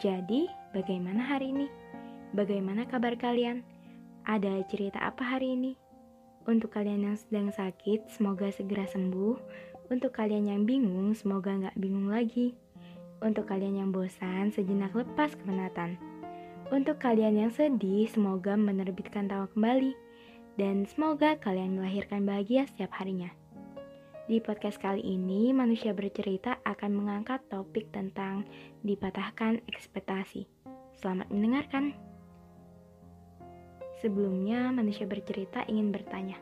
Jadi, bagaimana hari ini? Bagaimana kabar kalian? Ada cerita apa hari ini? Untuk kalian yang sedang sakit, semoga segera sembuh. Untuk kalian yang bingung, semoga nggak bingung lagi. Untuk kalian yang bosan, sejenak lepas kemenatan. Untuk kalian yang sedih, semoga menerbitkan tawa kembali. Dan semoga kalian melahirkan bahagia setiap harinya. Di podcast kali ini, manusia bercerita akan mengangkat topik tentang dipatahkan ekspektasi. Selamat mendengarkan. Sebelumnya, manusia bercerita ingin bertanya,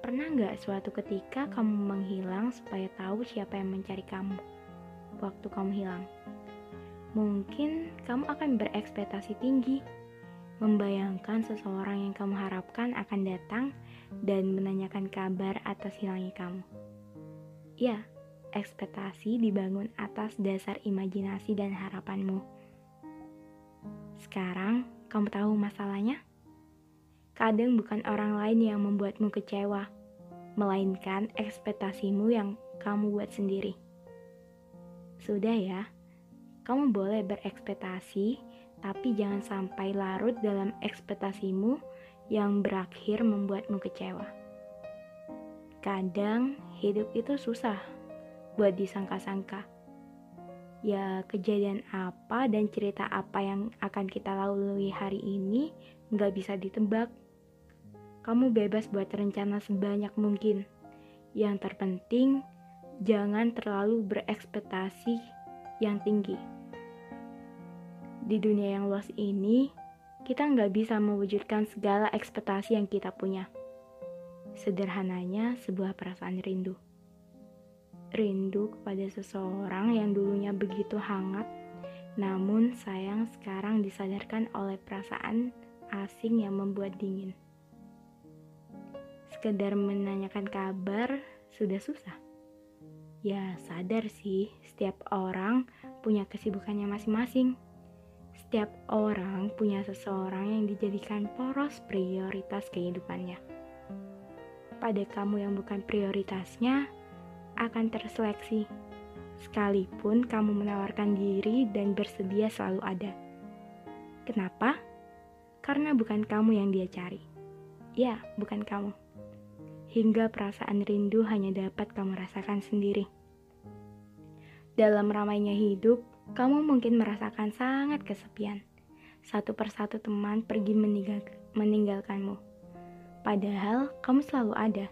pernah nggak suatu ketika kamu menghilang supaya tahu siapa yang mencari kamu? Waktu kamu hilang, mungkin kamu akan berekspektasi tinggi, membayangkan seseorang yang kamu harapkan akan datang dan menanyakan kabar atas hilangnya kamu. Ya, ekspektasi dibangun atas dasar imajinasi dan harapanmu. Sekarang, kamu tahu masalahnya? Kadang bukan orang lain yang membuatmu kecewa, melainkan ekspektasimu yang kamu buat sendiri. Sudah ya, kamu boleh berekspektasi, tapi jangan sampai larut dalam ekspektasimu yang berakhir membuatmu kecewa. Kadang hidup itu susah buat disangka-sangka. Ya, kejadian apa dan cerita apa yang akan kita lalui hari ini nggak bisa ditebak. Kamu bebas buat rencana sebanyak mungkin. Yang terpenting, jangan terlalu berekspektasi yang tinggi. Di dunia yang luas ini, kita nggak bisa mewujudkan segala ekspektasi yang kita punya. Sederhananya, sebuah perasaan rindu. Rindu kepada seseorang yang dulunya begitu hangat, namun sayang sekarang disadarkan oleh perasaan asing yang membuat dingin. Sekedar menanyakan kabar sudah susah. Ya, sadar sih, setiap orang punya kesibukannya masing-masing. Setiap orang punya seseorang yang dijadikan poros prioritas kehidupannya pada kamu yang bukan prioritasnya akan terseleksi. Sekalipun kamu menawarkan diri dan bersedia selalu ada. Kenapa? Karena bukan kamu yang dia cari. Ya, bukan kamu. Hingga perasaan rindu hanya dapat kamu rasakan sendiri. Dalam ramainya hidup, kamu mungkin merasakan sangat kesepian. Satu persatu teman pergi meninggal meninggalkanmu Padahal kamu selalu ada.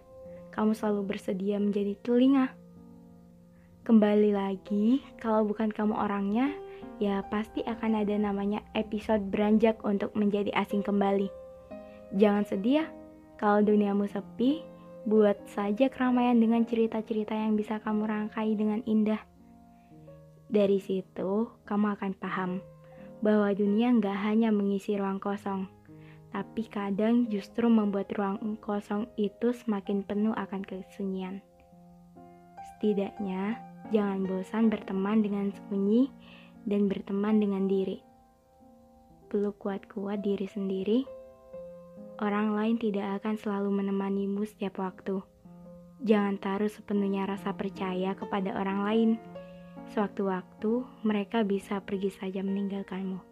Kamu selalu bersedia menjadi telinga. Kembali lagi, kalau bukan kamu orangnya, ya pasti akan ada namanya episode beranjak untuk menjadi asing kembali. Jangan sedih ya, kalau duniamu sepi, buat saja keramaian dengan cerita-cerita yang bisa kamu rangkai dengan indah. Dari situ, kamu akan paham bahwa dunia nggak hanya mengisi ruang kosong, tapi kadang justru membuat ruang kosong itu semakin penuh akan kesunyian. Setidaknya, jangan bosan berteman dengan sunyi dan berteman dengan diri. Peluk kuat-kuat diri sendiri. Orang lain tidak akan selalu menemanimu setiap waktu. Jangan taruh sepenuhnya rasa percaya kepada orang lain. Sewaktu-waktu, mereka bisa pergi saja meninggalkanmu.